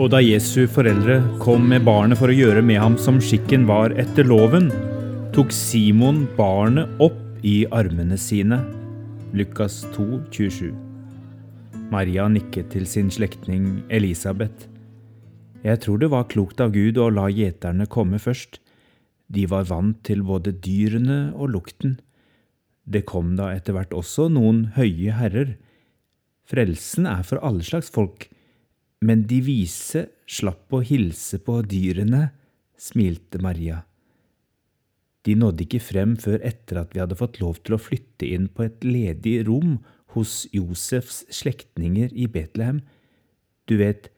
Og da Jesu foreldre kom med barnet for å gjøre med ham som skikken var etter loven, tok Simon barnet opp i armene sine. Lukas 2, 27. Maria nikket til sin slektning Elisabeth. Jeg tror det var klokt av Gud å la gjeterne komme først. De var vant til både dyrene og lukten. Det kom da etter hvert også noen høye herrer. Frelsen er for alle slags folk men de vise slapp å hilse på dyrene, smilte Maria. De nådde ikke frem før etter at vi hadde fått lov til å flytte inn på et ledig rom hos Josefs slektninger i Betlehem. Du vet,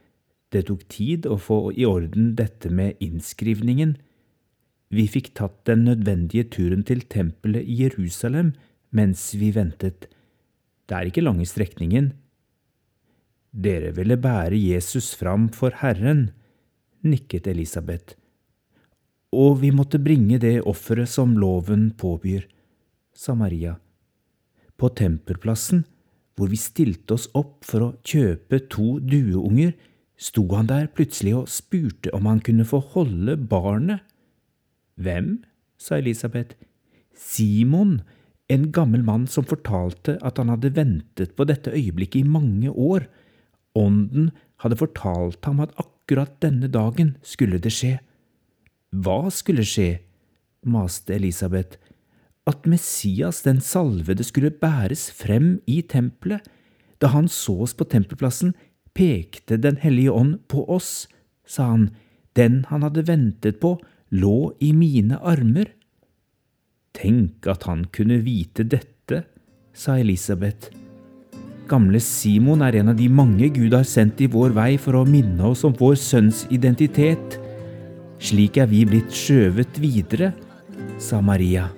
det tok tid å få i orden dette med innskrivningen. Vi fikk tatt den nødvendige turen til tempelet i Jerusalem mens vi ventet. Det er ikke lange strekningen, dere ville bære Jesus fram for Herren, nikket Elisabeth. Og vi måtte bringe det offeret som loven påbyr, sa Maria. På tempelplassen, hvor vi stilte oss opp for å kjøpe to dueunger, sto han der plutselig og spurte om han kunne få holde barnet. Hvem? sa Elisabeth. Simon, en gammel mann som fortalte at han hadde ventet på dette øyeblikket i mange år Ånden hadde fortalt ham at akkurat denne dagen skulle det skje. Hva skulle skje? maste Elisabeth. At Messias, den salvede, skulle bæres frem i tempelet. Da han så oss på tempelplassen, pekte Den hellige ånd på oss, sa han. Den han hadde ventet på, lå i mine armer. Tenk at han kunne vite dette, sa Elisabeth. Gamle Simon er en av de mange Gud har sendt i vår vei for å minne oss om vår sønns identitet. Slik er vi blitt skjøvet videre, sa Maria.